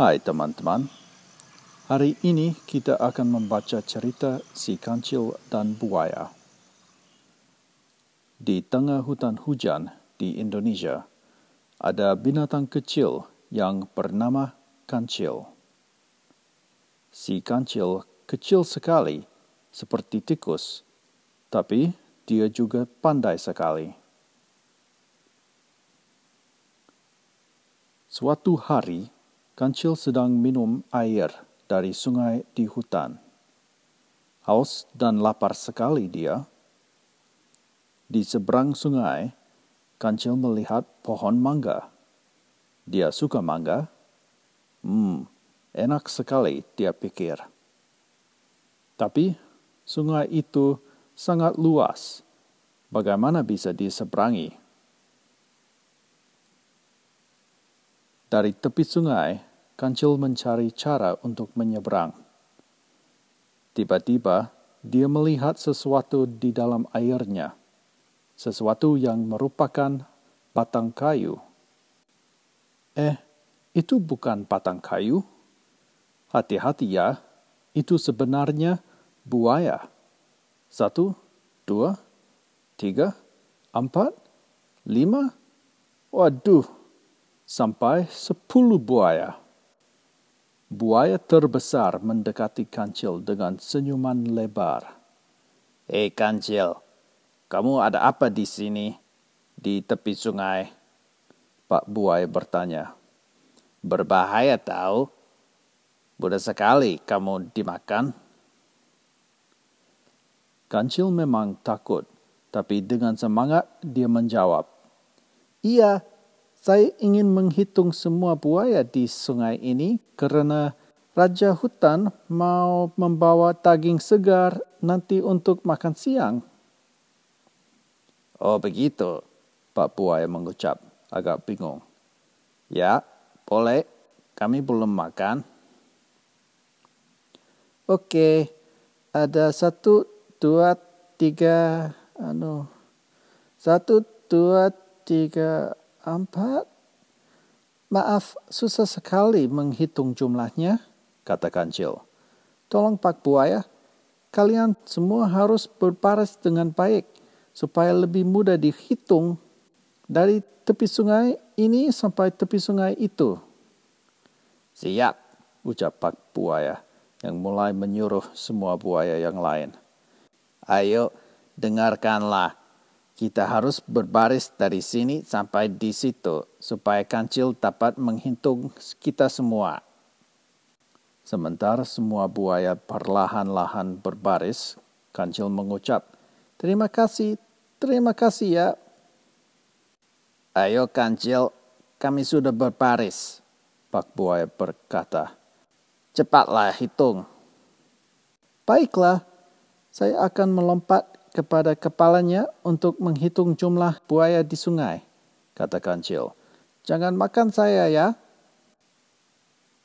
Hai teman-teman, hari ini kita akan membaca cerita si kancil dan buaya. Di tengah hutan hujan di Indonesia, ada binatang kecil yang bernama kancil. Si kancil kecil sekali, seperti tikus, tapi dia juga pandai sekali. Suatu hari, Kancil sedang minum air dari sungai di hutan. Haus dan lapar sekali dia. Di seberang sungai, Kancil melihat pohon mangga. Dia suka mangga. Hmm, enak sekali, dia pikir. Tapi sungai itu sangat luas. Bagaimana bisa diseberangi? Dari tepi sungai, Kancil mencari cara untuk menyeberang. Tiba-tiba, dia melihat sesuatu di dalam airnya, sesuatu yang merupakan batang kayu. Eh, itu bukan batang kayu. Hati-hati ya, itu sebenarnya buaya. Satu, dua, tiga, empat, lima. Waduh, sampai sepuluh buaya. Buaya terbesar mendekati kancil dengan senyuman lebar. Hei kancil, kamu ada apa di sini, di tepi sungai? Pak Buaya bertanya. Berbahaya tahu. Mudah sekali kamu dimakan. Kancil memang takut, tapi dengan semangat dia menjawab. Iya, saya ingin menghitung semua buaya di sungai ini karena Raja Hutan mau membawa daging segar nanti untuk makan siang. Oh begitu, Pak Buaya mengucap, agak bingung. Ya, boleh, kami belum makan. Oke, ada satu, dua, tiga, anu, satu, dua, tiga, Empat? Maaf, susah sekali menghitung jumlahnya, kata Kancil. Tolong Pak Buaya, kalian semua harus berbaris dengan baik supaya lebih mudah dihitung dari tepi sungai ini sampai tepi sungai itu. Siap, ucap Pak Buaya yang mulai menyuruh semua buaya yang lain. Ayo, dengarkanlah kita harus berbaris dari sini sampai di situ supaya kancil dapat menghitung kita semua. Sementara semua buaya perlahan-lahan berbaris, kancil mengucap, Terima kasih, terima kasih ya. Ayo kancil, kami sudah berbaris. Pak buaya berkata, Cepatlah hitung. Baiklah, saya akan melompat kepada kepalanya untuk menghitung jumlah buaya di sungai, kata Kancil. Jangan makan saya ya.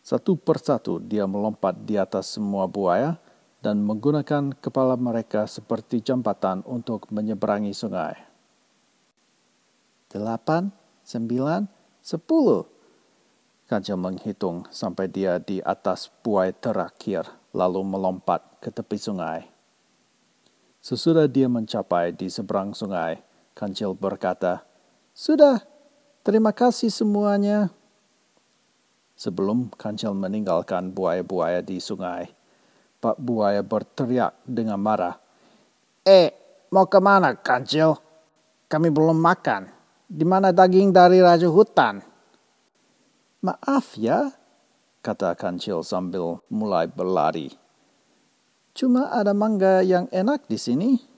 Satu persatu dia melompat di atas semua buaya dan menggunakan kepala mereka seperti jembatan untuk menyeberangi sungai. Delapan, sembilan, sepuluh. Kancil menghitung sampai dia di atas buaya terakhir, lalu melompat ke tepi sungai. Sesudah dia mencapai di seberang sungai, Kancil berkata, Sudah, terima kasih semuanya. Sebelum Kancil meninggalkan buaya-buaya di sungai, Pak Buaya berteriak dengan marah. Eh, mau ke mana Kancil? Kami belum makan. Di mana daging dari Raja Hutan? Maaf ya, kata Kancil sambil mulai berlari. Cuma ada mangga yang enak di sini.